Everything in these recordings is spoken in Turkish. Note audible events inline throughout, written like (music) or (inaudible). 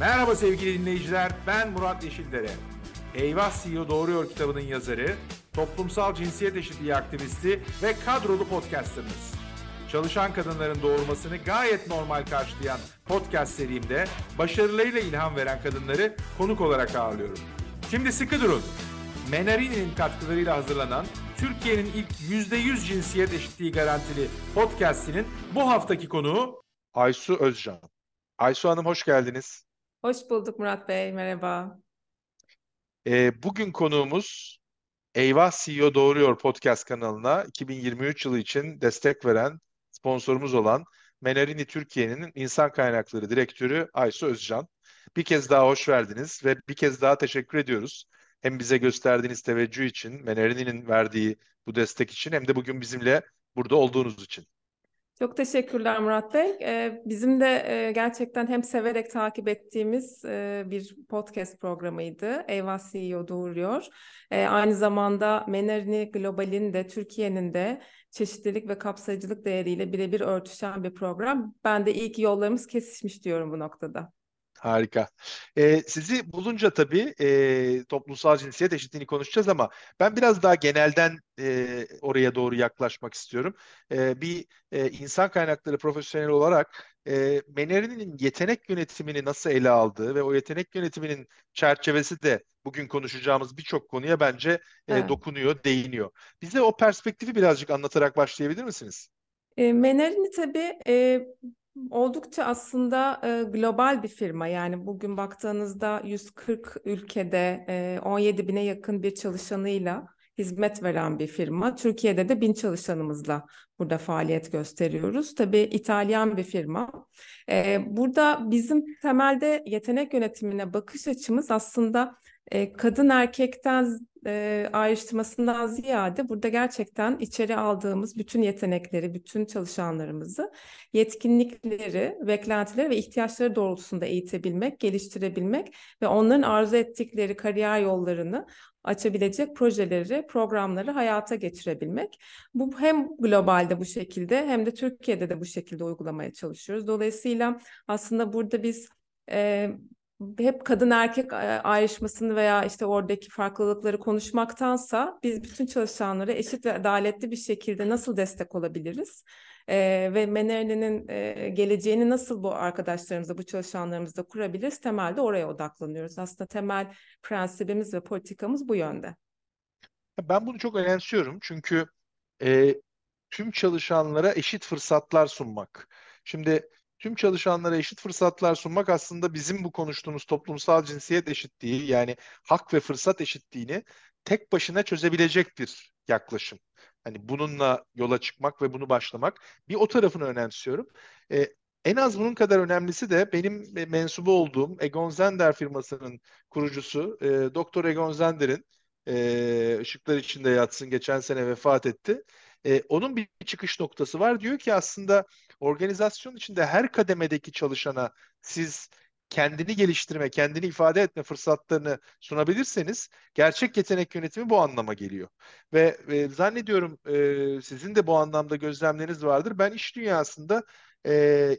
Merhaba sevgili dinleyiciler, ben Murat Yeşildere. Eyvah CEO Doğruyor kitabının yazarı, toplumsal cinsiyet eşitliği aktivisti ve kadrolu podcasterınız. Çalışan kadınların doğurmasını gayet normal karşılayan podcast serimde başarılarıyla ilham veren kadınları konuk olarak ağırlıyorum. Şimdi sıkı durun. Menarini'nin katkılarıyla hazırlanan Türkiye'nin ilk %100 cinsiyet eşitliği garantili podcastinin bu haftaki konuğu Aysu Özcan. Aysu Hanım hoş geldiniz. Hoş bulduk Murat Bey, merhaba. Ee, bugün konuğumuz Eyvah CEO Doğruyor podcast kanalına 2023 yılı için destek veren sponsorumuz olan Menarini Türkiye'nin İnsan Kaynakları Direktörü Aysu Özcan. Bir kez daha hoş verdiniz ve bir kez daha teşekkür ediyoruz. Hem bize gösterdiğiniz teveccüh için, Menarini'nin verdiği bu destek için hem de bugün bizimle burada olduğunuz için. Çok teşekkürler Murat Bey. Ee, bizim de e, gerçekten hem severek takip ettiğimiz e, bir podcast programıydı. Eyvah CEO doğuruyor. E, aynı zamanda Menarini Global'in de Türkiye'nin de çeşitlilik ve kapsayıcılık değeriyle birebir örtüşen bir program. Ben de ilk yollarımız kesişmiş diyorum bu noktada. Harika. Ee, sizi bulunca tabii e, toplumsal cinsiyet eşitliğini konuşacağız ama ben biraz daha genelden e, oraya doğru yaklaşmak istiyorum. E, bir e, insan kaynakları profesyoneli olarak e, Meneri'nin yetenek yönetimini nasıl ele aldığı ve o yetenek yönetiminin çerçevesi de bugün konuşacağımız birçok konuya bence e, evet. dokunuyor, değiniyor. Bize o perspektifi birazcık anlatarak başlayabilir misiniz? E, Menerini tabii e, Oldukça aslında e, global bir firma. Yani bugün baktığınızda 140 ülkede e, 17 bine yakın bir çalışanıyla hizmet veren bir firma. Türkiye'de de bin çalışanımızla burada faaliyet gösteriyoruz. Tabii İtalyan bir firma. E, burada bizim temelde yetenek yönetimine bakış açımız aslında e, kadın erkekten e, ayrıştırmasından ziyade burada gerçekten içeri aldığımız bütün yetenekleri, bütün çalışanlarımızı yetkinlikleri, beklentileri ve ihtiyaçları doğrultusunda eğitebilmek, geliştirebilmek ve onların arzu ettikleri kariyer yollarını açabilecek projeleri, programları hayata geçirebilmek. Bu hem globalde bu şekilde hem de Türkiye'de de bu şekilde uygulamaya çalışıyoruz. Dolayısıyla aslında burada biz e, hep kadın erkek ayrışmasını veya işte oradaki farklılıkları konuşmaktansa biz bütün çalışanlara eşit ve adaletli bir şekilde nasıl destek olabiliriz? Ee, ve Menerli'nin e, geleceğini nasıl bu arkadaşlarımızla, bu çalışanlarımızla kurabiliriz? Temelde oraya odaklanıyoruz. Aslında temel prensibimiz ve politikamız bu yönde. Ben bunu çok önemsiyorum çünkü e, tüm çalışanlara eşit fırsatlar sunmak. Şimdi tüm çalışanlara eşit fırsatlar sunmak aslında bizim bu konuştuğumuz toplumsal cinsiyet eşitliği yani hak ve fırsat eşitliğini tek başına çözebilecek bir yaklaşım. Hani bununla yola çıkmak ve bunu başlamak. Bir o tarafını önemsiyorum. Ee, en az bunun kadar önemlisi de benim mensubu olduğum Egon Zender firmasının kurucusu e, Doktor Egon Zender'in e, ışıklar içinde yatsın geçen sene vefat etti. E, onun bir çıkış noktası var. Diyor ki aslında organizasyon içinde her kademedeki çalışana siz kendini geliştirme, kendini ifade etme fırsatlarını sunabilirseniz gerçek yetenek yönetimi bu anlama geliyor. Ve e, zannediyorum e, sizin de bu anlamda gözlemleriniz vardır. Ben iş dünyasında e,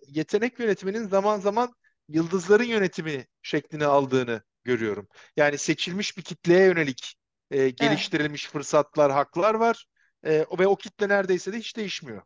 yetenek yönetiminin zaman zaman yıldızların yönetimi şeklini aldığını görüyorum. Yani seçilmiş bir kitleye yönelik e, geliştirilmiş evet. fırsatlar, haklar var e, ve o kitle neredeyse de hiç değişmiyor.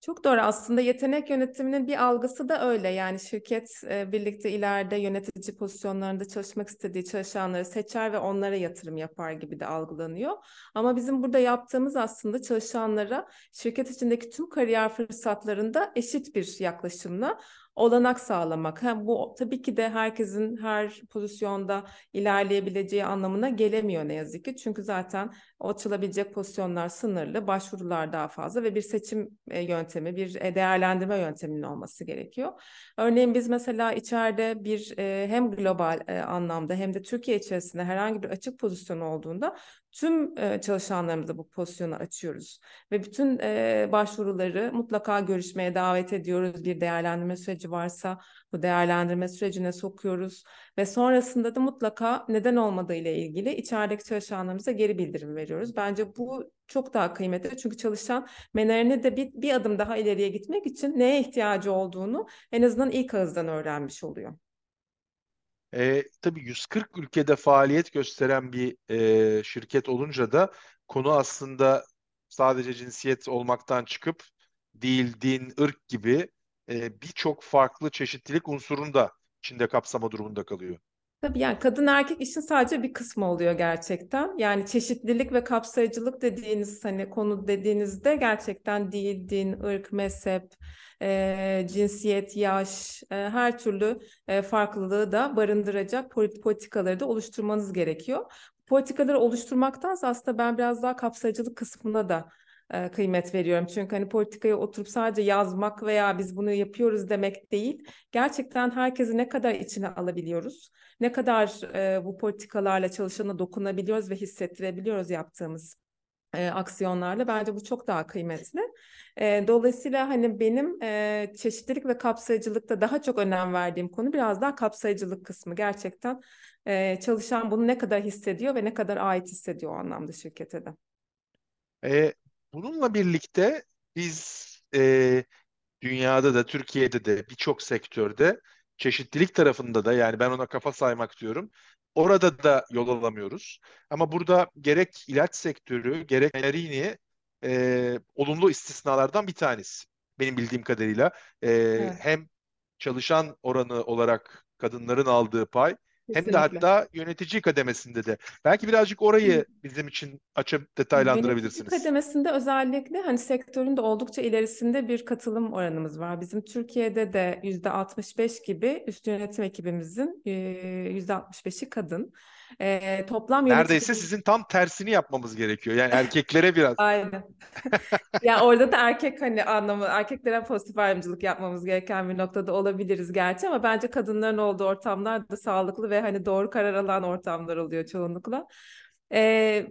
Çok doğru aslında yetenek yönetiminin bir algısı da öyle yani şirket e, birlikte ileride yönetici pozisyonlarında çalışmak istediği çalışanları seçer ve onlara yatırım yapar gibi de algılanıyor. Ama bizim burada yaptığımız aslında çalışanlara şirket içindeki tüm kariyer fırsatlarında eşit bir yaklaşımla olanak sağlamak. Hem bu tabii ki de herkesin her pozisyonda ilerleyebileceği anlamına gelemiyor ne yazık ki. Çünkü zaten açılabilecek pozisyonlar sınırlı, başvurular daha fazla ve bir seçim e, yöntemi, bir e, değerlendirme yönteminin olması gerekiyor. Örneğin biz mesela içeride bir e, hem global anlamda hem de Türkiye içerisinde herhangi bir açık pozisyon olduğunda tüm e, çalışanlarımıza bu pozisyonu açıyoruz ve bütün e, başvuruları mutlaka görüşmeye davet ediyoruz. Bir değerlendirme süreci varsa bu değerlendirme sürecine sokuyoruz ve sonrasında da mutlaka neden olmadığı ile ilgili içerideki çalışanlarımıza geri bildirim veriyoruz. Bence bu çok daha kıymetli çünkü çalışan menerini de bir, bir adım daha ileriye gitmek için neye ihtiyacı olduğunu en azından ilk ağızdan öğrenmiş oluyor. E, tabii 140 ülkede faaliyet gösteren bir e, şirket olunca da konu aslında sadece cinsiyet olmaktan çıkıp dil, din, ırk gibi e, birçok farklı çeşitlilik unsurunu da içinde kapsama durumunda kalıyor. Tabii yani kadın erkek işin sadece bir kısmı oluyor gerçekten. Yani çeşitlilik ve kapsayıcılık dediğiniz hani konu dediğinizde gerçekten dil, din, ırk, mezhep, e, cinsiyet, yaş, e, her türlü e, farklılığı da barındıracak politikaları da oluşturmanız gerekiyor. Politikaları oluşturmaktansa aslında ben biraz daha kapsayıcılık kısmına da e, kıymet veriyorum. Çünkü hani politikaya oturup sadece yazmak veya biz bunu yapıyoruz demek değil. Gerçekten herkesi ne kadar içine alabiliyoruz? Ne kadar e, bu politikalarla çalışana dokunabiliyoruz ve hissettirebiliyoruz yaptığımız e, aksiyonlarla bence bu çok daha kıymetli. E, dolayısıyla hani benim e, çeşitlilik ve kapsayıcılıkta daha çok önem verdiğim konu biraz daha kapsayıcılık kısmı. Gerçekten e, çalışan bunu ne kadar hissediyor ve ne kadar ait hissediyor o anlamda şirkete de. E, bununla birlikte biz e, dünyada da Türkiye'de de birçok sektörde çeşitlilik tarafında da yani ben ona kafa saymak diyorum. Orada da yol alamıyoruz. Ama burada gerek ilaç sektörü gerek Merini e, olumlu istisnalardan bir tanesi. Benim bildiğim kadarıyla. E, Evet. Hem çalışan oranı olarak kadınların aldığı pay hem de hatta yönetici kademesinde de. Belki birazcık orayı bizim için açıp Yönetici detaylandırabilirsiniz. kademesinde özellikle hani sektörün de oldukça ilerisinde bir katılım oranımız var. Bizim Türkiye'de de yüzde 65 gibi üst yönetim ekibimizin yüzde 65'i kadın. E, toplam Neredeyse yönetici... sizin tam tersini yapmamız gerekiyor. Yani erkeklere biraz. (laughs) Aynen. (laughs) ya orada da erkek hani anlamı erkeklere pozitif ayrımcılık yapmamız gereken bir noktada olabiliriz gerçi ama bence kadınların olduğu ortamlar da sağlıklı ve hani doğru karar alan ortamlar oluyor çoğunlukla.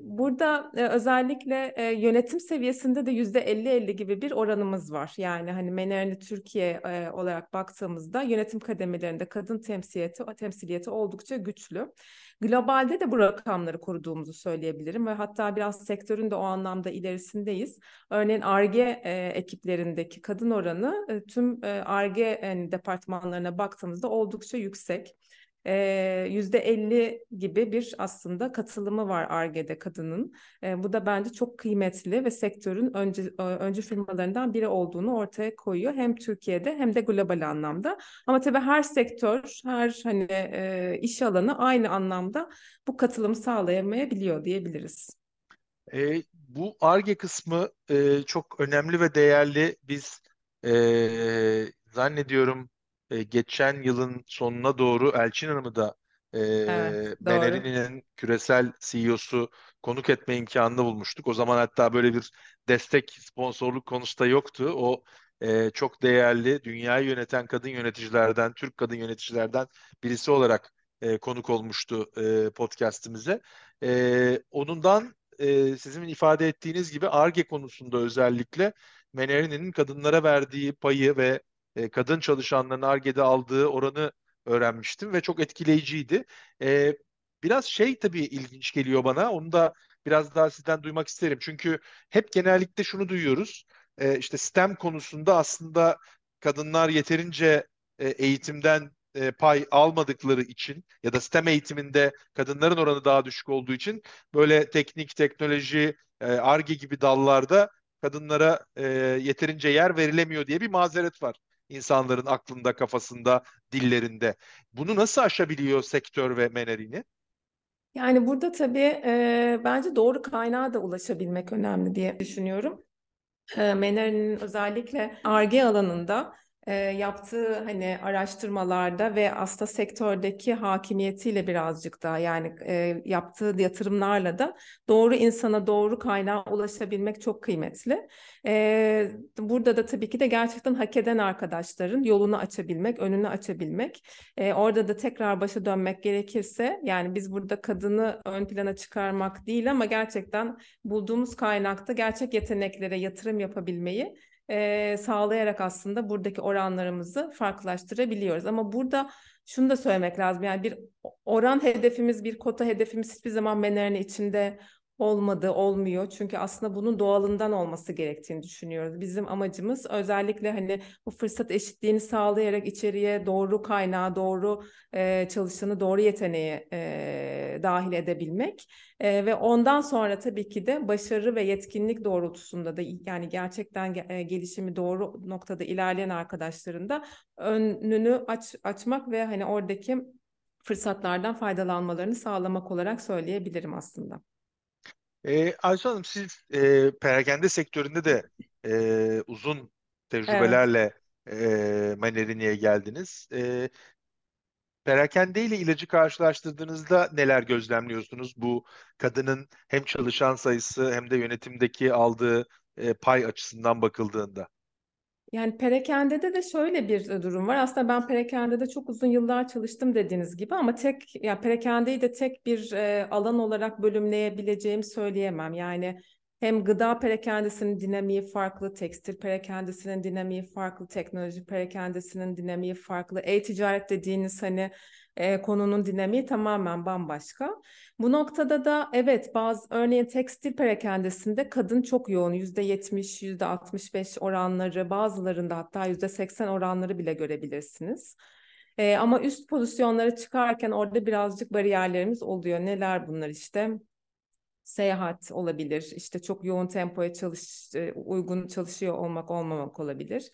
Burada e, özellikle e, yönetim seviyesinde de yüzde 50-50 gibi bir oranımız var. Yani hani Menerni Türkiye e, olarak baktığımızda yönetim kademelerinde kadın temsiliyeti, temsiliyeti oldukça güçlü. Globalde de bu rakamları koruduğumuzu söyleyebilirim ve hatta biraz sektörün de o anlamda ilerisindeyiz. Örneğin ARGE ekiplerindeki kadın oranı tüm ARGE departmanlarına baktığımızda oldukça yüksek. Yüzde 50 gibi bir aslında katılımı var ARGE'de kadının. E, bu da bence çok kıymetli ve sektörün önce, öncü firmalarından biri olduğunu ortaya koyuyor. Hem Türkiye'de hem de global anlamda. Ama tabii her sektör, her hani e, iş alanı aynı anlamda bu katılımı sağlayamayabiliyor diyebiliriz. E, bu ARGE kısmı e, çok önemli ve değerli. Biz e, zannediyorum e, geçen yılın sonuna doğru Elçin Hanım'ı da e, Evet, doğru. Menerini'nin küresel CEO'su konuk etme imkanını bulmuştuk. O zaman hatta böyle bir destek, sponsorluk konusu da yoktu. O e, çok değerli, dünyayı yöneten kadın yöneticilerden, Türk kadın yöneticilerden birisi olarak e, konuk olmuştu e, podcast'imize. E, onundan e, sizin ifade ettiğiniz gibi ARGE konusunda özellikle Menerini'nin kadınlara verdiği payı ve e, kadın çalışanların ARGE'de aldığı oranı öğrenmiştim ve çok etkileyiciydi. E, biraz şey tabii ilginç geliyor bana. Onu da biraz daha sizden duymak isterim. Çünkü hep genellikle şunu duyuyoruz. E, işte STEM konusunda aslında kadınlar yeterince e, eğitimden e, pay almadıkları için ya da STEM eğitiminde kadınların oranı daha düşük olduğu için böyle teknik, teknoloji, ARGE gibi dallarda kadınlara e, yeterince yer verilemiyor diye bir mazeret var insanların aklında, kafasında, dillerinde. Bunu nasıl aşabiliyor sektör ve Menerini? Yani burada tabii e, bence doğru kaynağa da ulaşabilmek önemli diye düşünüyorum. E, Meneri'nin özellikle ARGE alanında e, yaptığı hani araştırmalarda ve aslında sektördeki hakimiyetiyle birazcık daha yani e, yaptığı yatırımlarla da doğru insana doğru kaynağa ulaşabilmek çok kıymetli. E, burada da tabii ki de gerçekten hak eden arkadaşların yolunu açabilmek, önünü açabilmek. E, orada da tekrar başa dönmek gerekirse yani biz burada kadını ön plana çıkarmak değil ama gerçekten bulduğumuz kaynakta gerçek yeteneklere yatırım yapabilmeyi e, sağlayarak aslında buradaki oranlarımızı farklılaştırabiliyoruz. Ama burada şunu da söylemek lazım. Yani bir oran hedefimiz, bir kota hedefimiz hiçbir zaman Mener'in içinde olmadı, olmuyor. Çünkü aslında bunun doğalından olması gerektiğini düşünüyoruz. Bizim amacımız özellikle hani bu fırsat eşitliğini sağlayarak içeriye doğru kaynağı, doğru e, çalışanı, doğru yeteneği e, dahil edebilmek. E, ve ondan sonra tabii ki de başarı ve yetkinlik doğrultusunda da yani gerçekten e, gelişimi doğru noktada ilerleyen arkadaşların da önünü aç, açmak ve hani oradaki fırsatlardan faydalanmalarını sağlamak olarak söyleyebilirim aslında. E, Hanım siz e, perakende sektöründe de e, uzun Evet. tecrübelerle e, Mannerini'ye geldiniz. E, perakende ile ilacı karşılaştırdığınızda neler gözlemliyorsunuz? Bu kadının hem çalışan sayısı hem de yönetimdeki aldığı e, pay açısından bakıldığında. Yani perakendede de şöyle bir durum var. Aslında ben perakendede çok uzun yıllar çalıştım dediğiniz gibi ama tek ya yani perakendeyi de tek bir e, alan olarak bölümleyebileceğimi söyleyemem. Yani hem gıda perakendesinin dinamiği farklı, tekstil perakendesinin dinamiği farklı, teknoloji perakendesinin dinamiği farklı. E-ticaret dediğiniz hani e, konunun dinamiği tamamen bambaşka. Bu noktada da evet bazı örneğin tekstil perakendesinde kadın çok yoğun yüzde yetmiş, yüzde altmış beş oranları bazılarında hatta yüzde seksen oranları bile görebilirsiniz. E, ama üst pozisyonlara çıkarken orada birazcık bariyerlerimiz oluyor. Neler bunlar işte? seyahat olabilir, işte çok yoğun tempoya çalış, e, uygun çalışıyor olmak olmamak olabilir.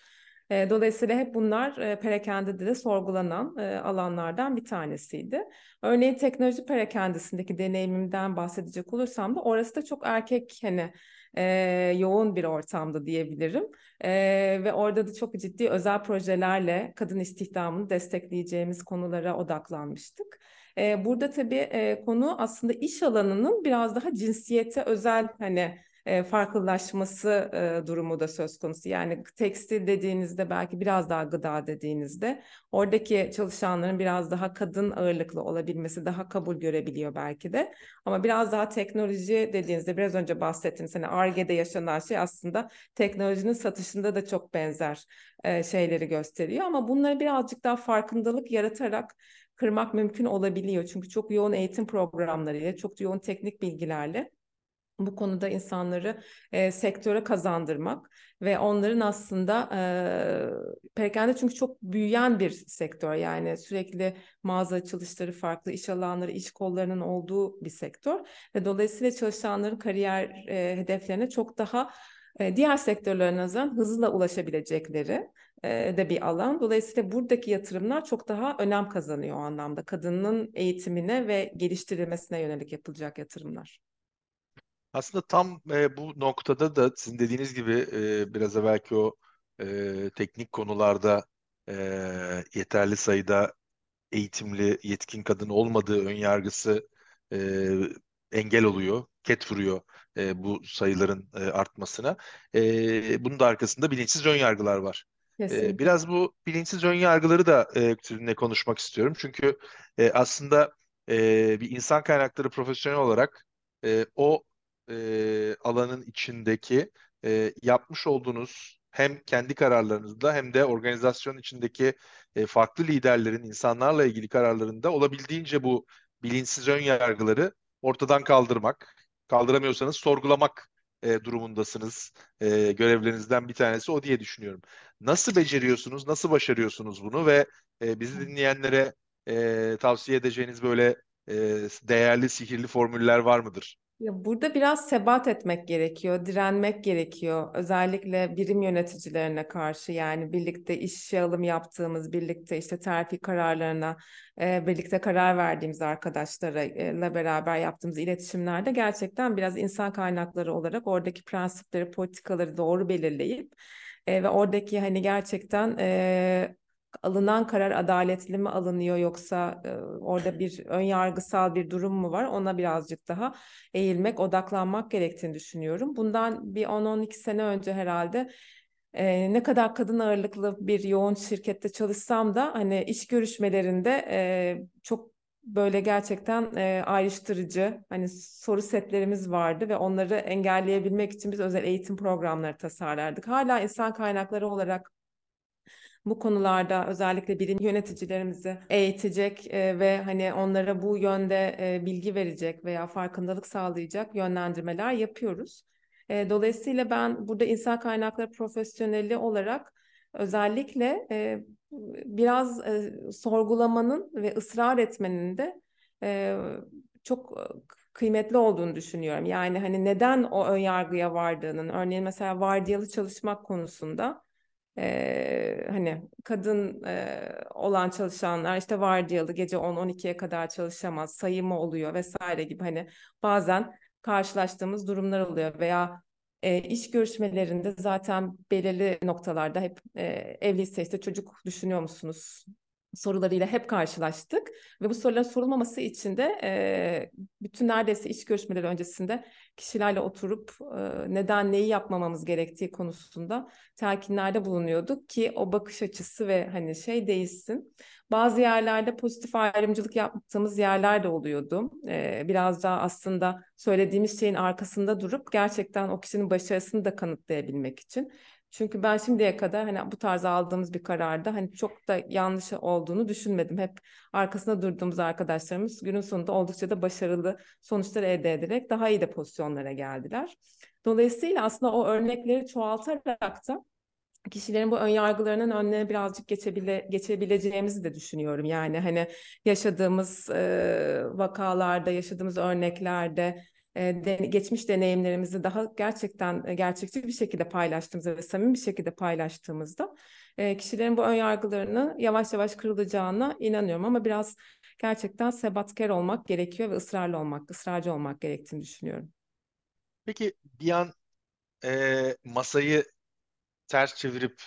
Dolayısıyla hep bunlar e, perakendede de sorgulanan alanlardan bir tanesiydi. Örneğin teknoloji perakendesindeki deneyimimden bahsedecek olursam da orası da çok erkek hani yoğun bir ortamda diyebilirim. Ve orada da çok ciddi özel projelerle kadın istihdamını destekleyeceğimiz konulara odaklanmıştık. Burada tabii konu aslında iş alanının biraz daha cinsiyete özel hani e, farklılaşması e, durumu da söz konusu. Yani tekstil dediğinizde belki biraz daha gıda dediğinizde oradaki çalışanların biraz daha kadın ağırlıklı olabilmesi daha kabul görebiliyor belki de. Ama biraz daha teknoloji dediğinizde biraz önce bahsettiğiniz hani ARGE'de yaşanan şey aslında teknolojinin satışında da çok benzer e, şeyleri gösteriyor. Ama bunları birazcık daha farkındalık yaratarak kırmak mümkün olabiliyor. Çünkü çok yoğun eğitim programlarıyla, çok yoğun teknik bilgilerle bu konuda insanları e, sektöre kazandırmak ve onların aslında e, perakende çünkü çok büyüyen bir sektör yani sürekli mağaza açılışları farklı iş alanları iş kollarının olduğu bir sektör ve dolayısıyla çalışanların kariyer e, hedeflerine çok daha e, diğer sektörlere nazaran hızla ulaşabilecekleri e, de bir alan. Dolayısıyla buradaki yatırımlar çok daha önem kazanıyor o anlamda. Kadının eğitimine ve geliştirilmesine yönelik yapılacak yatırımlar. Aslında tam e, bu noktada da sizin dediğiniz gibi e, biraz evvelki o e, teknik konularda e, yeterli sayıda eğitimli, yetkin kadın olmadığı ön yargısı e, engel oluyor, ket vuruyor e, bu sayıların e, artmasına. E, bunun da arkasında bilinçsiz ön yargılar var. E, Kesinlikle. biraz bu bilinçsiz ön yargıları da e, sizinle konuşmak istiyorum. Çünkü e, aslında e, bir insan kaynakları profesyonel olarak e, o e, alanın içindeki e, yapmış olduğunuz hem kendi kararlarınızda hem de organizasyon içindeki e, farklı liderlerin insanlarla ilgili kararlarında olabildiğince bu bilinçsiz ön yargıları ortadan kaldırmak, kaldıramıyorsanız sorgulamak e, durumundasınız. E, görevlerinizden bir tanesi o diye düşünüyorum. Nasıl beceriyorsunuz, nasıl başarıyorsunuz bunu ve e, bizi dinleyenlere e, tavsiye edeceğiniz böyle e, değerli, sihirli formüller var mıdır? Ya burada biraz sebat etmek gerekiyor, direnmek gerekiyor. Özellikle birim yöneticilerine karşı yani birlikte işe alım yaptığımız, birlikte işte terfi kararlarına e, birlikte karar verdiğimiz arkadaşlarla beraber yaptığımız iletişimlerde gerçekten biraz insan kaynakları olarak oradaki prensipleri, politikaları doğru belirleyip e, ve oradaki hani gerçekten e, alınan karar adaletli mi alınıyor yoksa e, orada bir ön yargısal bir durum mu var? Ona birazcık daha eğilmek, odaklanmak gerektiğini düşünüyorum. Bundan bir 10-12 sene önce herhalde e, ne kadar kadın ağırlıklı bir yoğun şirkette çalışsam da hani iş görüşmelerinde e, çok böyle gerçekten e, ayrıştırıcı hani soru setlerimiz vardı ve onları engelleyebilmek için biz özel eğitim programları tasarlardık. Hala insan kaynakları olarak bu konularda özellikle birim yöneticilerimizi eğitecek e, ve hani onlara bu yönde e, bilgi verecek veya farkındalık sağlayacak yönlendirmeler yapıyoruz. E, dolayısıyla ben burada insan kaynakları profesyoneli olarak özellikle biraz sorgulamanın ve ısrar etmenin de çok kıymetli olduğunu düşünüyorum. Yani hani neden o ön yargıya vardığının, örneğin mesela vardiyalı çalışmak konusunda e, hani kadın e, olan çalışanlar işte vardiyalı gece 10-12'ye kadar çalışamaz, sayımı oluyor vesaire gibi hani bazen karşılaştığımız durumlar oluyor veya e, iş görüşmelerinde zaten belirli noktalarda hep e, evliyse işte çocuk düşünüyor musunuz sorularıyla hep karşılaştık ve bu soruların sorulmaması için de e, bütün neredeyse iş görüşmeleri öncesinde kişilerle oturup e, neden neyi yapmamamız gerektiği konusunda telkinlerde bulunuyorduk ki o bakış açısı ve hani şey değilsin. Bazı yerlerde pozitif ayrımcılık yaptığımız yerler de oluyordu. E, biraz daha aslında söylediğimiz şeyin arkasında durup gerçekten o kişinin başarısını da kanıtlayabilmek için. Çünkü ben şimdiye kadar hani bu tarz aldığımız bir kararda hani çok da yanlış olduğunu düşünmedim. Hep arkasında durduğumuz arkadaşlarımız günün sonunda oldukça da başarılı sonuçlar elde ederek daha iyi de pozisyonlara geldiler. Dolayısıyla aslında o örnekleri çoğaltarak da kişilerin bu ön yargılarının önüne birazcık geçebile, geçebileceğimizi de düşünüyorum. Yani hani yaşadığımız e, vakalarda, yaşadığımız örneklerde geçmiş deneyimlerimizi daha gerçekten gerçekçi bir şekilde paylaştığımızda ve samimi bir şekilde paylaştığımızda kişilerin bu ön yargılarını yavaş yavaş kırılacağına inanıyorum ama biraz gerçekten sebatkar olmak gerekiyor ve ısrarlı olmak, ısrarcı olmak gerektiğini düşünüyorum. Peki bir an e, masayı ters çevirip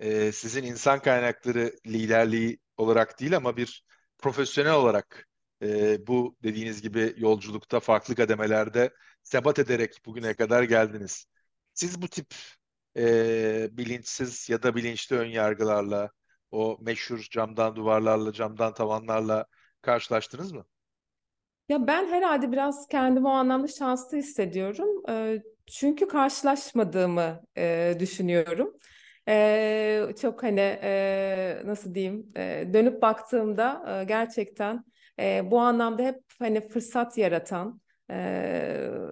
e, sizin insan kaynakları liderliği olarak değil ama bir profesyonel olarak e, bu dediğiniz gibi yolculukta farklı kademelerde sebat ederek bugüne kadar geldiniz. Siz bu tip e, bilinçsiz ya da bilinçli ön yargılarla, o meşhur camdan duvarlarla, camdan tavanlarla karşılaştınız mı? Ya ben herhalde biraz kendimi o anlamda şanslı hissediyorum. E, çünkü karşılaşmadığımı e, düşünüyorum. E, çok hani e, nasıl diyeyim e, dönüp baktığımda e, gerçekten e, bu anlamda hep hani fırsat yaratan e,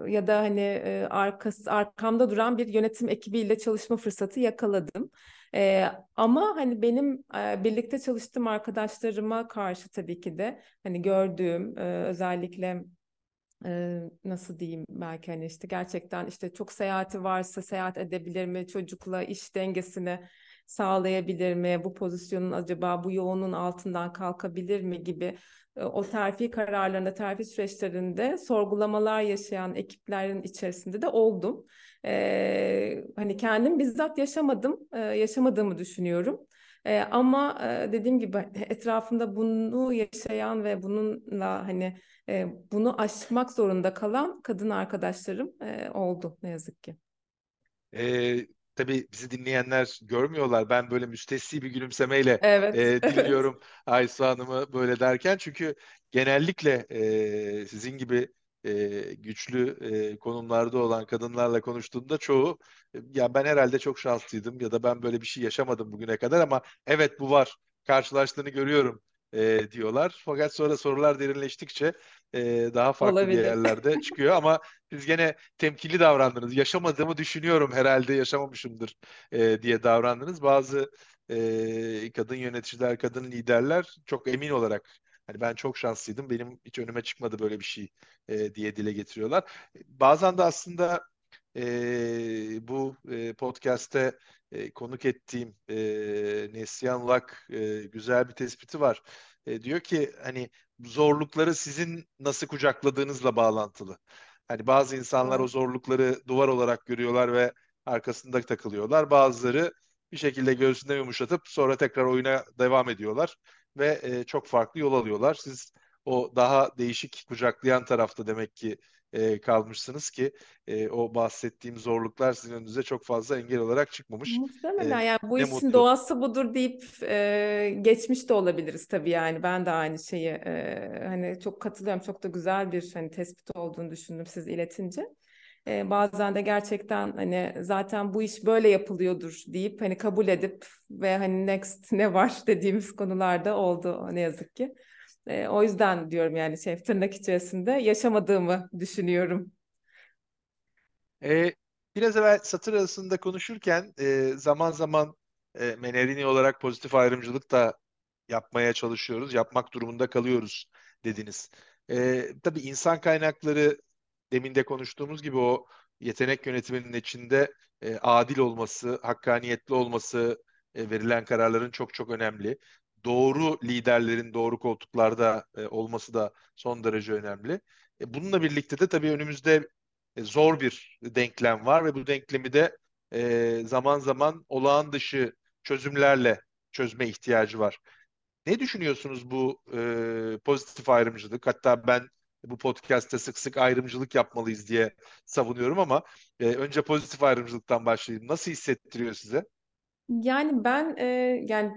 ya da hani e, arkası arkamda duran bir yönetim ekibiyle çalışma fırsatı yakaladım. E, ama hani benim e, birlikte çalıştığım arkadaşlarıma karşı tabii ki de hani gördüğüm e, özellikle e, nasıl diyeyim belki hani işte gerçekten işte çok seyahati varsa seyahat edebilir mi? Çocukla iş dengesini sağlayabilir mi? Bu pozisyonun acaba bu yoğunun altından kalkabilir mi? Gibi o terfi kararlarında, terfi süreçlerinde sorgulamalar yaşayan ekiplerin içerisinde de oldum. Ee, hani kendim bizzat yaşamadım, e, yaşamadığımı düşünüyorum. E, ama e, dediğim gibi etrafımda bunu yaşayan ve bununla hani e, bunu aşmak zorunda kalan kadın arkadaşlarım e, oldu ne yazık ki. E, tabii bizi dinleyenler görmüyorlar. Ben böyle müstesni bir gülümsemeyle evet, e, (laughs) dinliyorum evet. Aysu Hanım'ı böyle derken. Çünkü genellikle e, sizin gibi e, güçlü e, konumlarda olan kadınlarla konuştuğumda çoğu ya ben herhalde çok şanslıydım ya da ben böyle bir şey yaşamadım bugüne kadar ama evet bu var karşılaştığını görüyorum e, diyorlar. Fakat sonra sorular derinleştikçe e, daha farklı Olabilir. yerlerde (laughs) çıkıyor ama siz gene temkinli davrandınız. Yaşamadığımı düşünüyorum herhalde yaşamamışımdır e, diye davrandınız. Bazı e, kadın yöneticiler, kadın liderler çok emin olarak Hani ben çok şanslıydım. Benim hiç önüme çıkmadı böyle bir şey e, diye dile getiriyorlar. Bazen de aslında e, bu e, podcast'te e, konuk ettiğim e, Neslihan Lak e, güzel bir tespiti var. E, diyor ki hani zorlukları sizin nasıl kucakladığınızla bağlantılı. Hani bazı insanlar o zorlukları duvar olarak görüyorlar ve arkasında takılıyorlar. Bazıları bir şekilde göğsünde yumuşatıp sonra tekrar oyuna devam ediyorlar ve e, çok farklı yol alıyorlar. Siz o daha değişik kucaklayan tarafta demek ki e, kalmışsınız ki e, o bahsettiğim zorluklar sizin önünüze çok fazla engel olarak çıkmamış. Muhtemelen E, yani bu işin mutlu. doğası budur deyip e, geçmiş de olabiliriz tabii yani ben de aynı şeyi e, hani çok katılıyorum çok da güzel bir hani tespit olduğunu düşündüm siz iletince. E, bazen de gerçekten hani zaten bu iş böyle yapılıyordur deyip hani kabul edip ve hani next ne var (laughs) dediğimiz konularda oldu ne yazık ki. E, o yüzden diyorum yani şey tırnak içerisinde yaşamadığımı düşünüyorum. E, biraz evvel satır arasında konuşurken e, zaman zaman e, Menerini olarak pozitif ayrımcılık da yapmaya çalışıyoruz, yapmak durumunda kalıyoruz dediniz. E, tabii insan kaynakları demin de konuştuğumuz gibi o yetenek yönetiminin içinde e, adil olması, hakkaniyetli olması, e, verilen kararların çok çok önemli. Doğru liderlerin doğru koltuklarda e, olması da son derece önemli. E, bununla birlikte de tabii önümüzde e, zor bir denklem var ve bu denklemi de e, zaman zaman olağan dışı çözümlerle çözme ihtiyacı var. Ne düşünüyorsunuz bu e, pozitif ayrımcılık? Hatta ben bu podcast'te sık sık ayrımcılık yapmalıyız diye savunuyorum ama e, önce pozitif ayrımcılıktan başlayayım. Nasıl hissettiriyor size? Yani ben e, yani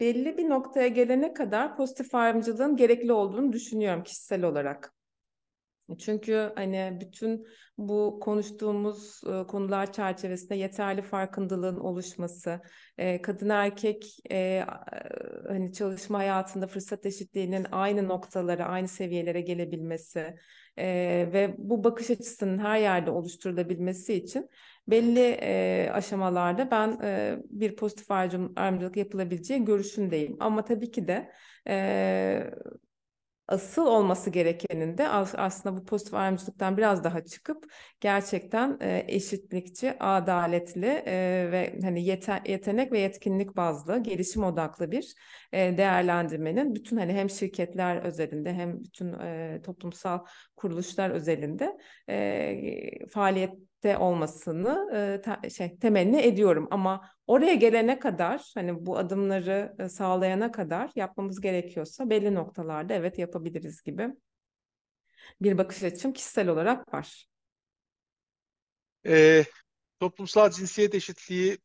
belli bir noktaya gelene kadar pozitif ayrımcılığın gerekli olduğunu düşünüyorum kişisel olarak. Çünkü hani bütün bu konuştuğumuz konular çerçevesinde yeterli farkındalığın oluşması, kadın erkek hani çalışma hayatında fırsat eşitliğinin aynı noktalara, aynı seviyelere gelebilmesi ve bu bakış açısının her yerde oluşturulabilmesi için belli aşamalarda ben bir pozitif ayrımcılık yapılabileceği görüşündeyim. Ama tabii ki de asıl olması gerekenin de aslında bu pozitif ayrımcılıktan biraz daha çıkıp gerçekten e, eşitlikçi, adaletli e, ve hani yete, yetenek ve yetkinlik bazlı, gelişim odaklı bir değerlendirmenin bütün hani hem şirketler özelinde hem bütün toplumsal kuruluşlar özelinde faaliyette olmasını te, şey temenni ediyorum ama oraya gelene kadar hani bu adımları sağlayana kadar yapmamız gerekiyorsa belli noktalarda evet yapabiliriz gibi bir bakış açım kişisel olarak var. E, toplumsal cinsiyet eşitliği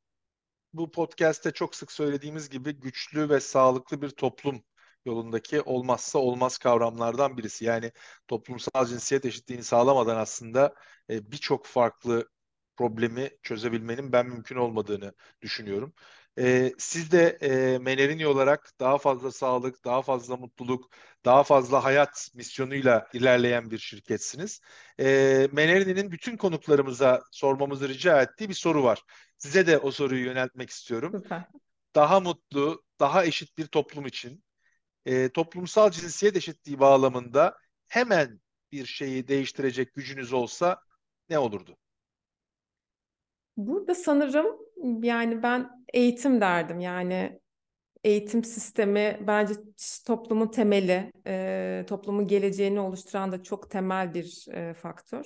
bu podcast'te çok sık söylediğimiz gibi güçlü ve sağlıklı bir toplum yolundaki olmazsa olmaz kavramlardan birisi. Yani toplumsal cinsiyet eşitliğini sağlamadan aslında e, birçok farklı problemi çözebilmenin ben mümkün olmadığını düşünüyorum. E, siz de e, Menerini olarak daha fazla sağlık, daha fazla mutluluk, daha fazla hayat misyonuyla ilerleyen bir şirketsiniz. E, Menerini'nin bütün konuklarımıza sormamızı rica ettiği bir soru var. Size de o soruyu yöneltmek istiyorum. Süper. Daha mutlu, daha eşit bir toplum için e, toplumsal cinsiyet eşitliği bağlamında hemen bir şeyi değiştirecek gücünüz olsa ne olurdu? Burada sanırım yani ben eğitim derdim yani eğitim sistemi bence toplumun temeli, e, toplumun geleceğini oluşturan da çok temel bir e, faktör.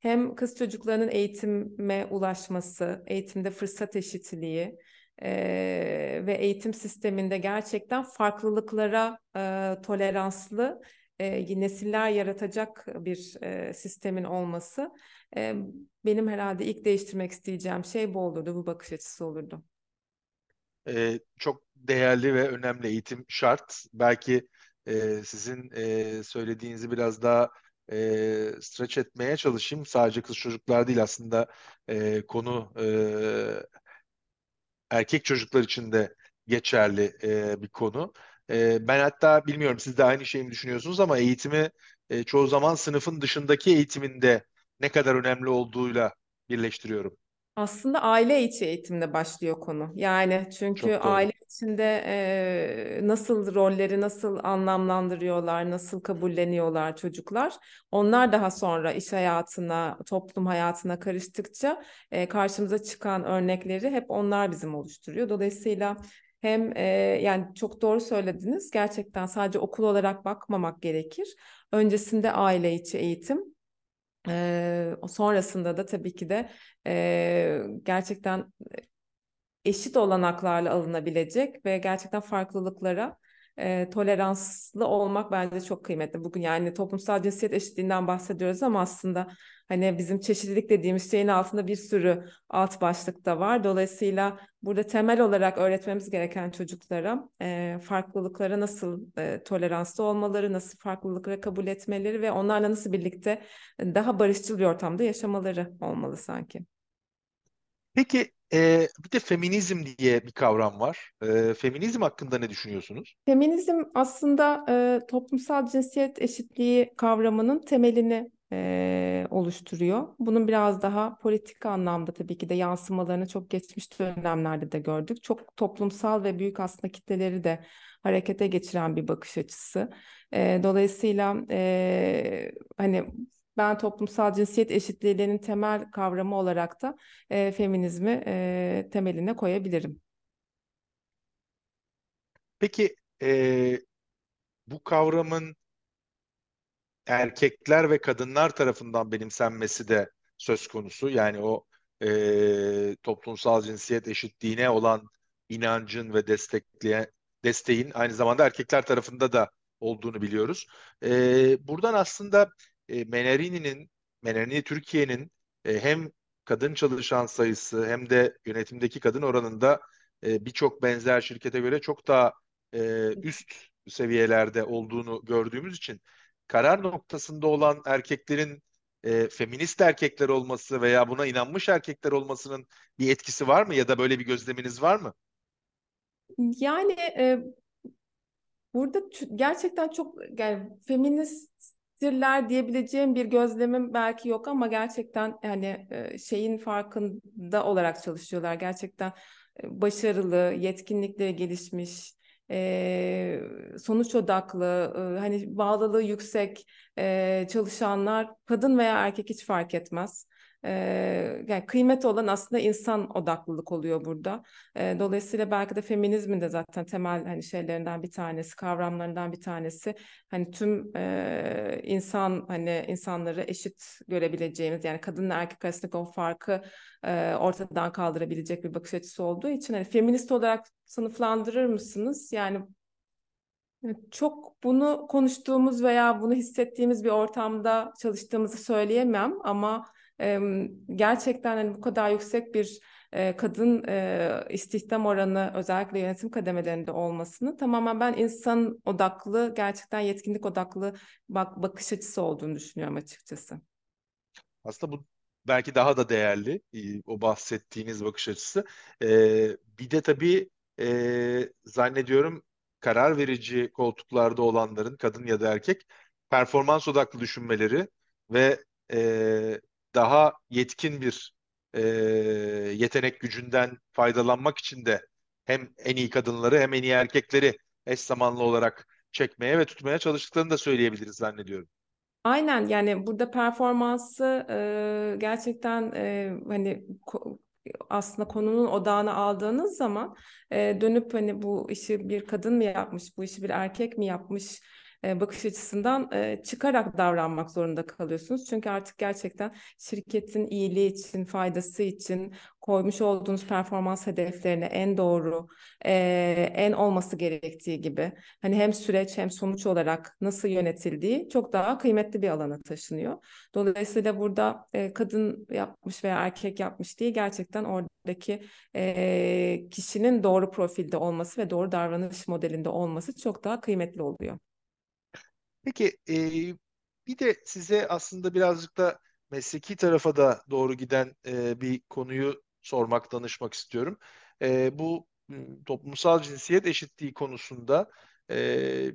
Hem kız çocuklarının eğitime ulaşması, eğitimde fırsat eşitliği e, ve eğitim sisteminde gerçekten farklılıklara e, toleranslı e, nesiller yaratacak bir e, sistemin olması e, benim herhalde ilk değiştirmek isteyeceğim şey bu olurdu, bu bakış açısı olurdu. Ee, çok değerli ve önemli eğitim şart. Belki e, sizin e, söylediğinizi biraz daha e, stretch etmeye çalışayım. Sadece kız çocuklar değil aslında e, konu e, erkek çocuklar için de geçerli e, bir konu. E, ben hatta bilmiyorum siz de aynı şeyi mi düşünüyorsunuz ama eğitimi e, çoğu zaman sınıfın dışındaki eğitiminde ne kadar önemli olduğuyla birleştiriyorum. Aslında aile içi eğitimde başlıyor konu. Yani çünkü aile içinde e, nasıl rolleri nasıl anlamlandırıyorlar, nasıl kabulleniyorlar çocuklar. Onlar daha sonra iş hayatına, toplum hayatına karıştıkça e, karşımıza çıkan örnekleri hep onlar bizim oluşturuyor. Dolayısıyla hem e, yani çok doğru söylediniz. Gerçekten sadece okul olarak bakmamak gerekir. Öncesinde aile içi eğitim, e, sonrasında da tabii ki de e, gerçekten eşit olanaklarla alınabilecek ve gerçekten farklılıklara e, toleranslı olmak bence çok kıymetli. Bugün yani toplumsal cinsiyet eşitliğinden bahsediyoruz ama aslında hani bizim çeşitlilik dediğimiz şeyin altında bir sürü alt başlık da var. Dolayısıyla burada temel olarak öğretmemiz gereken çocuklara e, farklılıklara nasıl e, toleranslı olmaları, nasıl farklılıkları kabul etmeleri ve onlarla nasıl birlikte daha barışçıl bir ortamda yaşamaları olmalı sanki. Peki e, bir de feminizm diye bir kavram var. E, feminizm hakkında ne düşünüyorsunuz? Feminizm aslında e, toplumsal cinsiyet eşitliği kavramının temelini e, oluşturuyor. Bunun biraz daha politik anlamda tabii ki de yansımalarını çok geçmiş dönemlerde de gördük. Çok toplumsal ve büyük aslında kitleleri de harekete geçiren bir bakış açısı. E, dolayısıyla e, hani ben toplumsal cinsiyet eşitliğinin temel kavramı olarak da e, feminizmi e, temeline koyabilirim. Peki e, bu kavramın erkekler ve kadınlar tarafından benimsenmesi de söz konusu. Yani o e, toplumsal cinsiyet eşitliğine olan inancın ve destekleyen desteğin aynı zamanda erkekler tarafında da olduğunu biliyoruz. E, buradan aslında e, Menerini'nin, Menerini Türkiye'nin e, hem kadın çalışan sayısı hem de yönetimdeki kadın oranında e, birçok benzer şirkete göre çok daha e, üst seviyelerde olduğunu gördüğümüz için karar noktasında olan erkeklerin e, feminist erkekler olması veya buna inanmış erkekler olmasının bir etkisi var mı ya da böyle bir gözleminiz var mı? Yani e, burada gerçekten çok yani feministtirler diyebileceğim bir gözlemim belki yok ama gerçekten yani e, şeyin farkında olarak çalışıyorlar. Gerçekten e, başarılı, yetkinlikleri gelişmiş, e, sonuç odaklı, hani bağlılığı yüksek çalışanlar kadın veya erkek hiç fark etmez. Yani kıymet olan aslında insan odaklılık oluyor burada. Dolayısıyla belki de feminizmin de zaten temel hani şeylerinden bir tanesi, kavramlarından bir tanesi. Hani tüm insan hani insanları eşit görebileceğimiz yani kadınla erkek arasındaki o farkı ortadan kaldırabilecek bir bakış açısı olduğu için hani feminist olarak sınıflandırır mısınız? Yani çok bunu konuştuğumuz veya bunu hissettiğimiz bir ortamda çalıştığımızı söyleyemem ama e, gerçekten hani bu kadar yüksek bir e, kadın e, istihdam oranı özellikle yönetim kademelerinde olmasını tamamen ben insan odaklı gerçekten yetkinlik odaklı bak bakış açısı olduğunu düşünüyorum açıkçası. Aslında bu belki daha da değerli o bahsettiğiniz bakış açısı. Ee, bir de tabii e, zannediyorum karar verici koltuklarda olanların kadın ya da erkek performans odaklı düşünmeleri ve e, daha yetkin bir e, yetenek gücünden faydalanmak için de hem en iyi kadınları hem en iyi erkekleri eş zamanlı olarak çekmeye ve tutmaya çalıştıklarını da söyleyebiliriz zannediyorum. Aynen yani burada performansı e, gerçekten e, hani aslında konunun odağına aldığınız zaman e, dönüp hani bu işi bir kadın mı yapmış, bu işi bir erkek mi yapmış e, bakış açısından e, çıkarak davranmak zorunda kalıyorsunuz. Çünkü artık gerçekten şirketin iyiliği için, faydası için koymuş olduğunuz performans hedeflerine en doğru, e, en olması gerektiği gibi hani hem süreç hem sonuç olarak nasıl yönetildiği çok daha kıymetli bir alana taşınıyor. Dolayısıyla burada kadın yapmış veya erkek yapmış değil gerçekten oradaki kişinin doğru profilde olması ve doğru davranış modelinde olması çok daha kıymetli oluyor. Peki e, bir de size aslında birazcık da mesleki tarafa da doğru giden e, bir konuyu sormak, danışmak istiyorum. E, bu toplumsal cinsiyet eşitliği konusunda e,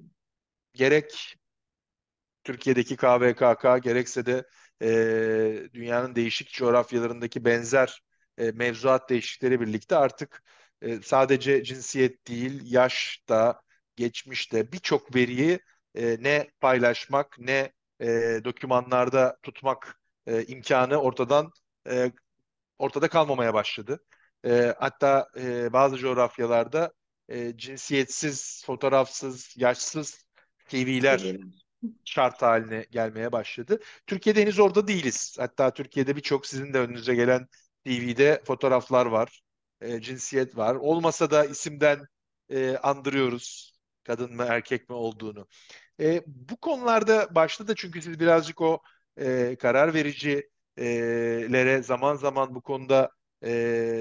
gerek Türkiye'deki KVKK gerekse de e, dünyanın değişik coğrafyalarındaki benzer e, mevzuat değişikleri birlikte artık e, sadece cinsiyet değil, yaş da, geçmişte birçok veriyi e, ne paylaşmak ne e, dokümanlarda tutmak e, imkanı ortadan e, ortada kalmamaya başladı. E, hatta e, bazı coğrafyalarda e, cinsiyetsiz, fotoğrafsız, yaşsız TV'ler şart haline gelmeye başladı. Türkiye'de henüz orada değiliz. Hatta Türkiye'de birçok sizin de önünüze gelen TV'de fotoğraflar var, e, cinsiyet var. Olmasa da isimden e, andırıyoruz kadın mı erkek mi olduğunu. E, bu konularda başta da çünkü siz birazcık o e, karar vericilere zaman zaman bu konuda e,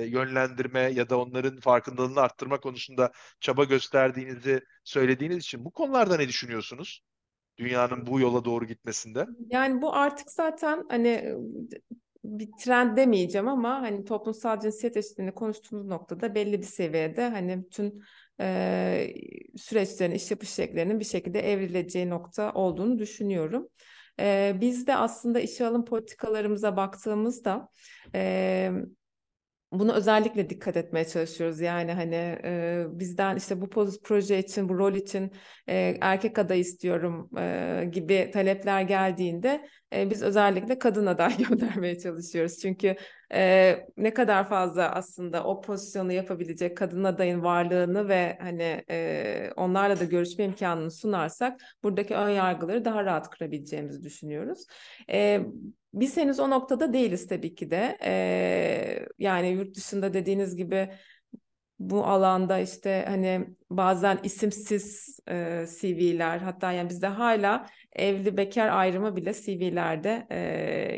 yönlendirme ya da onların farkındalığını arttırma konusunda çaba gösterdiğinizi söylediğiniz için bu konularda ne düşünüyorsunuz? Dünyanın bu yola doğru gitmesinde. Yani bu artık zaten hani bir trend demeyeceğim ama hani toplumsal cinsiyet eşitliğini konuştuğumuz noktada belli bir seviyede hani bütün e, süreçlerin, iş yapış şekillerinin bir şekilde evrileceği nokta olduğunu düşünüyorum. E, biz de aslında işe alım politikalarımıza baktığımızda e, bunu özellikle dikkat etmeye çalışıyoruz. Yani hani e, bizden işte bu proje için, bu rol için e, erkek aday istiyorum e, gibi talepler geldiğinde e, biz özellikle kadın aday (laughs) göndermeye çalışıyoruz. Çünkü e, ne kadar fazla aslında o pozisyonu yapabilecek kadın adayın varlığını ve hani e, onlarla da görüşme imkanını sunarsak buradaki ön yargıları daha rahat kırabileceğimizi düşünüyoruz. E, biz henüz o noktada değiliz tabii ki de. Ee, yani yurt dışında dediğiniz gibi bu alanda işte hani bazen isimsiz e, CV'ler hatta yani bizde hala evli bekar ayrımı bile CV'lerde e,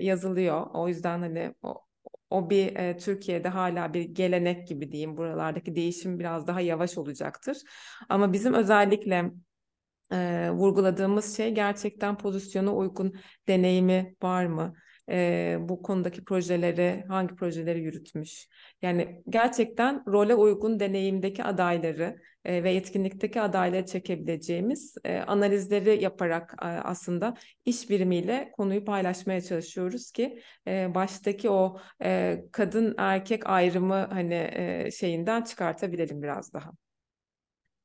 yazılıyor. O yüzden hani o, o bir e, Türkiye'de hala bir gelenek gibi diyeyim. Buralardaki değişim biraz daha yavaş olacaktır. Ama bizim özellikle e, vurguladığımız şey gerçekten pozisyona uygun deneyimi var mı? E, bu konudaki projeleri, hangi projeleri yürütmüş. Yani gerçekten role uygun deneyimdeki adayları e, ve yetkinlikteki adayları çekebileceğimiz e, analizleri yaparak e, aslında iş birimiyle konuyu paylaşmaya çalışıyoruz ki e, baştaki o e, kadın erkek ayrımı hani e, şeyinden çıkartabilelim biraz daha.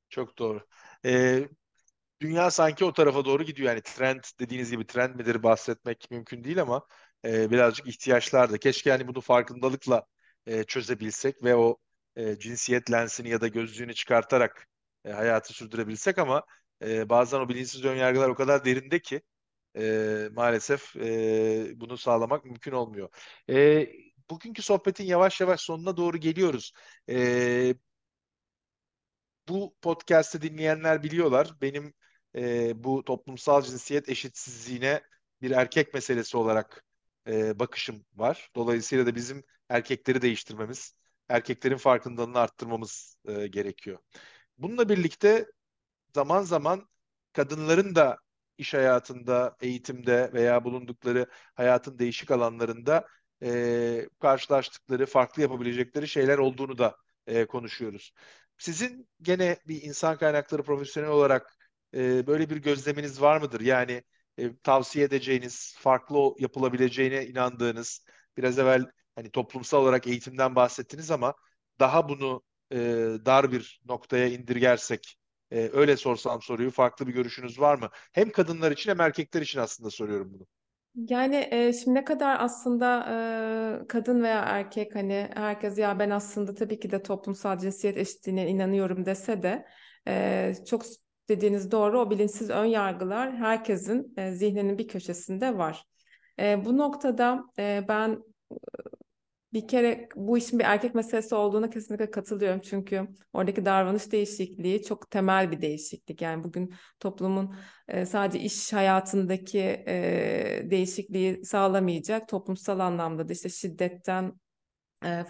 Çok doğru. Ee, dünya sanki o tarafa doğru gidiyor. Yani trend dediğiniz gibi trend midir bahsetmek mümkün değil ama e, birazcık ihtiyaçlar da. Keşke yani bunu farkındalıkla e, çözebilsek ve o e, cinsiyet lensini ya da gözlüğünü çıkartarak e, hayatı sürdürebilsek ama e, bazen o bilinçsiz önyargılar o kadar derinde ki e, maalesef e, bunu sağlamak mümkün olmuyor. E, bugünkü sohbetin yavaş yavaş sonuna doğru geliyoruz. E, bu podcast'ı dinleyenler biliyorlar. Benim e, bu toplumsal cinsiyet eşitsizliğine bir erkek meselesi olarak e, bakışım var. Dolayısıyla da bizim erkekleri değiştirmemiz, erkeklerin farkındalığını arttırmamız e, gerekiyor. Bununla birlikte zaman zaman kadınların da iş hayatında, eğitimde veya bulundukları hayatın değişik alanlarında e, karşılaştıkları, farklı yapabilecekleri şeyler olduğunu da e, konuşuyoruz. Sizin gene bir insan kaynakları profesyonel olarak e, böyle bir gözleminiz var mıdır? Yani e, tavsiye edeceğiniz, farklı yapılabileceğine inandığınız, biraz evvel hani toplumsal olarak eğitimden bahsettiniz ama daha bunu e, dar bir noktaya indirgersek, e, öyle sorsam soruyu, farklı bir görüşünüz var mı? Hem kadınlar için hem erkekler için aslında soruyorum bunu. Yani e, şimdi ne kadar aslında e, kadın veya erkek hani herkes ya ben aslında tabii ki de toplumsal cinsiyet eşitliğine inanıyorum dese de e, çok dediğiniz doğru o bilinçsiz ön yargılar herkesin e, zihninin bir köşesinde var. E, bu noktada e, ben bir kere bu işin bir erkek meselesi olduğuna kesinlikle katılıyorum. Çünkü oradaki davranış değişikliği çok temel bir değişiklik. Yani bugün toplumun e, sadece iş hayatındaki e, değişikliği sağlamayacak. Toplumsal anlamda da işte şiddetten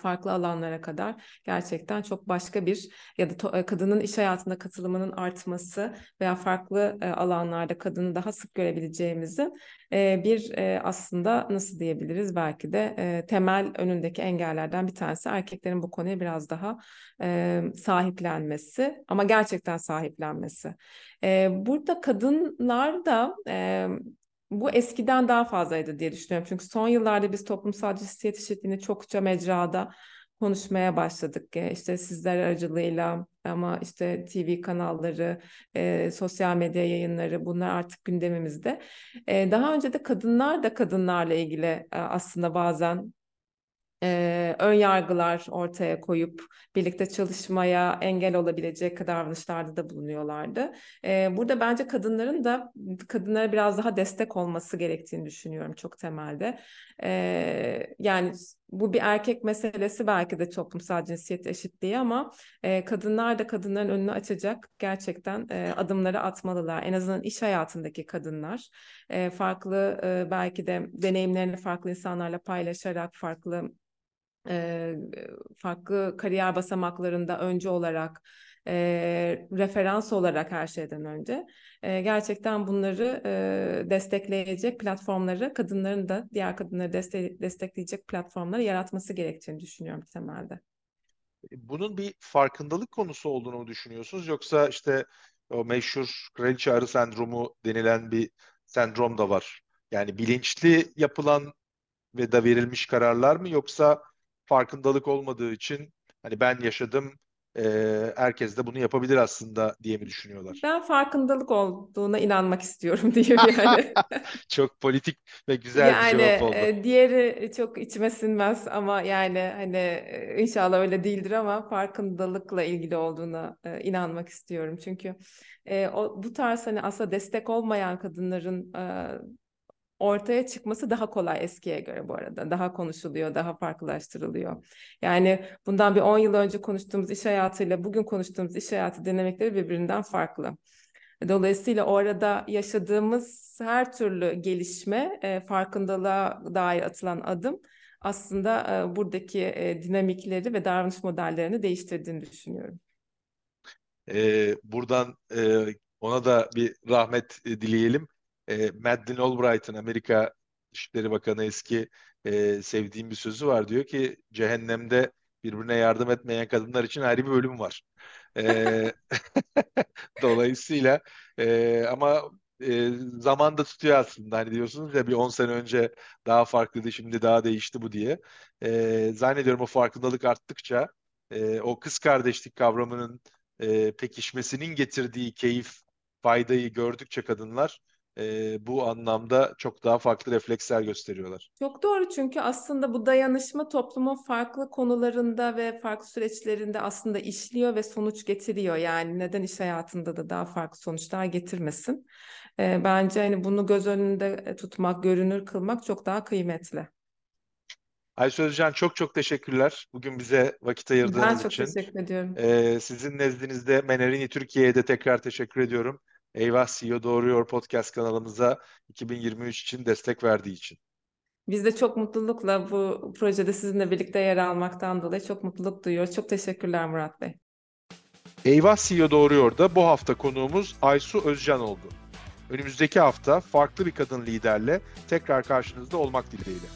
farklı alanlara kadar gerçekten çok başka bir ya da kadının iş hayatında katılımının artması veya farklı alanlarda kadını daha sık görebileceğimizi bir aslında nasıl diyebiliriz belki de temel önündeki engellerden bir tanesi erkeklerin bu konuya biraz daha sahiplenmesi ama gerçekten sahiplenmesi. Burada kadınlar da bu eskiden daha fazlaydı diye düşünüyorum. Çünkü son yıllarda biz toplumsal cinsiyet eşitliğini çokça mecrada konuşmaya başladık. E, işte sizler aracılığıyla ama işte TV kanalları, e, sosyal medya yayınları bunlar artık gündemimizde. E, daha önce de kadınlar da kadınlarla ilgili e, aslında bazen e, ön yargılar ortaya koyup birlikte çalışmaya engel olabilecek davranışlarda da bulunuyorlardı. E, burada bence kadınların da kadınlara biraz daha destek olması gerektiğini düşünüyorum çok temelde. E, yani bu bir erkek meselesi belki de toplumsal cinsiyet eşitliği ama e, kadınlar da kadınların önünü açacak gerçekten e, adımları atmalılar. En azından iş hayatındaki kadınlar e, farklı e, belki de deneyimlerini farklı insanlarla paylaşarak farklı e, farklı kariyer basamaklarında önce olarak e, referans olarak her şeyden önce e, gerçekten bunları e, destekleyecek platformları kadınların da diğer kadınları deste destekleyecek platformları yaratması gerektiğini düşünüyorum temelde. Bunun bir farkındalık konusu olduğunu mu düşünüyorsunuz yoksa işte o meşhur kraliçe arı sendromu denilen bir sendrom da var. Yani bilinçli yapılan ve da verilmiş kararlar mı yoksa farkındalık olmadığı için hani ben yaşadım e, herkes de bunu yapabilir aslında diye mi düşünüyorlar? Ben farkındalık olduğuna inanmak istiyorum (laughs) diyeyim yani. (laughs) Çok politik ve güzel yani, bir cevap oldu. E, diğeri çok içime sinmez ama yani hani inşallah öyle değildir ama farkındalıkla ilgili olduğuna e, inanmak istiyorum. Çünkü e, o bu tarz hani aslında destek olmayan kadınların e, ortaya çıkması daha kolay eskiye göre bu arada. Daha konuşuluyor, daha farklılaştırılıyor. Yani bundan bir 10 yıl önce konuştuğumuz iş hayatıyla bugün konuştuğumuz iş hayatı dinamikleri birbirinden farklı. Dolayısıyla orada yaşadığımız her türlü gelişme, e, farkındalığa dair atılan adım aslında e, buradaki e, dinamikleri ve davranış modellerini değiştirdiğini düşünüyorum. Ee, buradan ona da bir rahmet dileyelim e, Madeleine Albright'ın Amerika Dışişleri Bakanı eski e, sevdiğim bir sözü var. Diyor ki cehennemde birbirine yardım etmeyen kadınlar için ayrı bir bölüm var. E, (laughs) dolayısıyla e, ama e, zaman da tutuyor aslında. Hani diyorsunuz ya bir 10 sene önce daha farklıydı şimdi daha değişti bu diye. E, zannediyorum o farkındalık arttıkça e, o kız kardeşlik kavramının e, pekişmesinin getirdiği keyif, faydayı gördükçe kadınlar e, bu anlamda çok daha farklı refleksler gösteriyorlar. Çok doğru çünkü aslında bu dayanışma toplumun farklı konularında ve farklı süreçlerinde aslında işliyor ve sonuç getiriyor. Yani neden iş hayatında da daha farklı sonuçlar getirmesin? E, bence hani bunu göz önünde tutmak, görünür kılmak çok daha kıymetli. Ayşe Özcan çok çok teşekkürler. Bugün bize vakit ayırdığınız için. Ben çok için. teşekkür ediyorum. Ee, sizin nezdinizde Menerini Türkiye'ye de tekrar teşekkür ediyorum. Eyvah CEO Doğruyor podcast kanalımıza 2023 için destek verdiği için. Biz de çok mutlulukla bu projede sizinle birlikte yer almaktan dolayı çok mutluluk duyuyoruz. Çok teşekkürler Murat Bey. Eyvah CEO Doğruyor da bu hafta konuğumuz Aysu Özcan oldu. Önümüzdeki hafta farklı bir kadın liderle tekrar karşınızda olmak dileğiyle.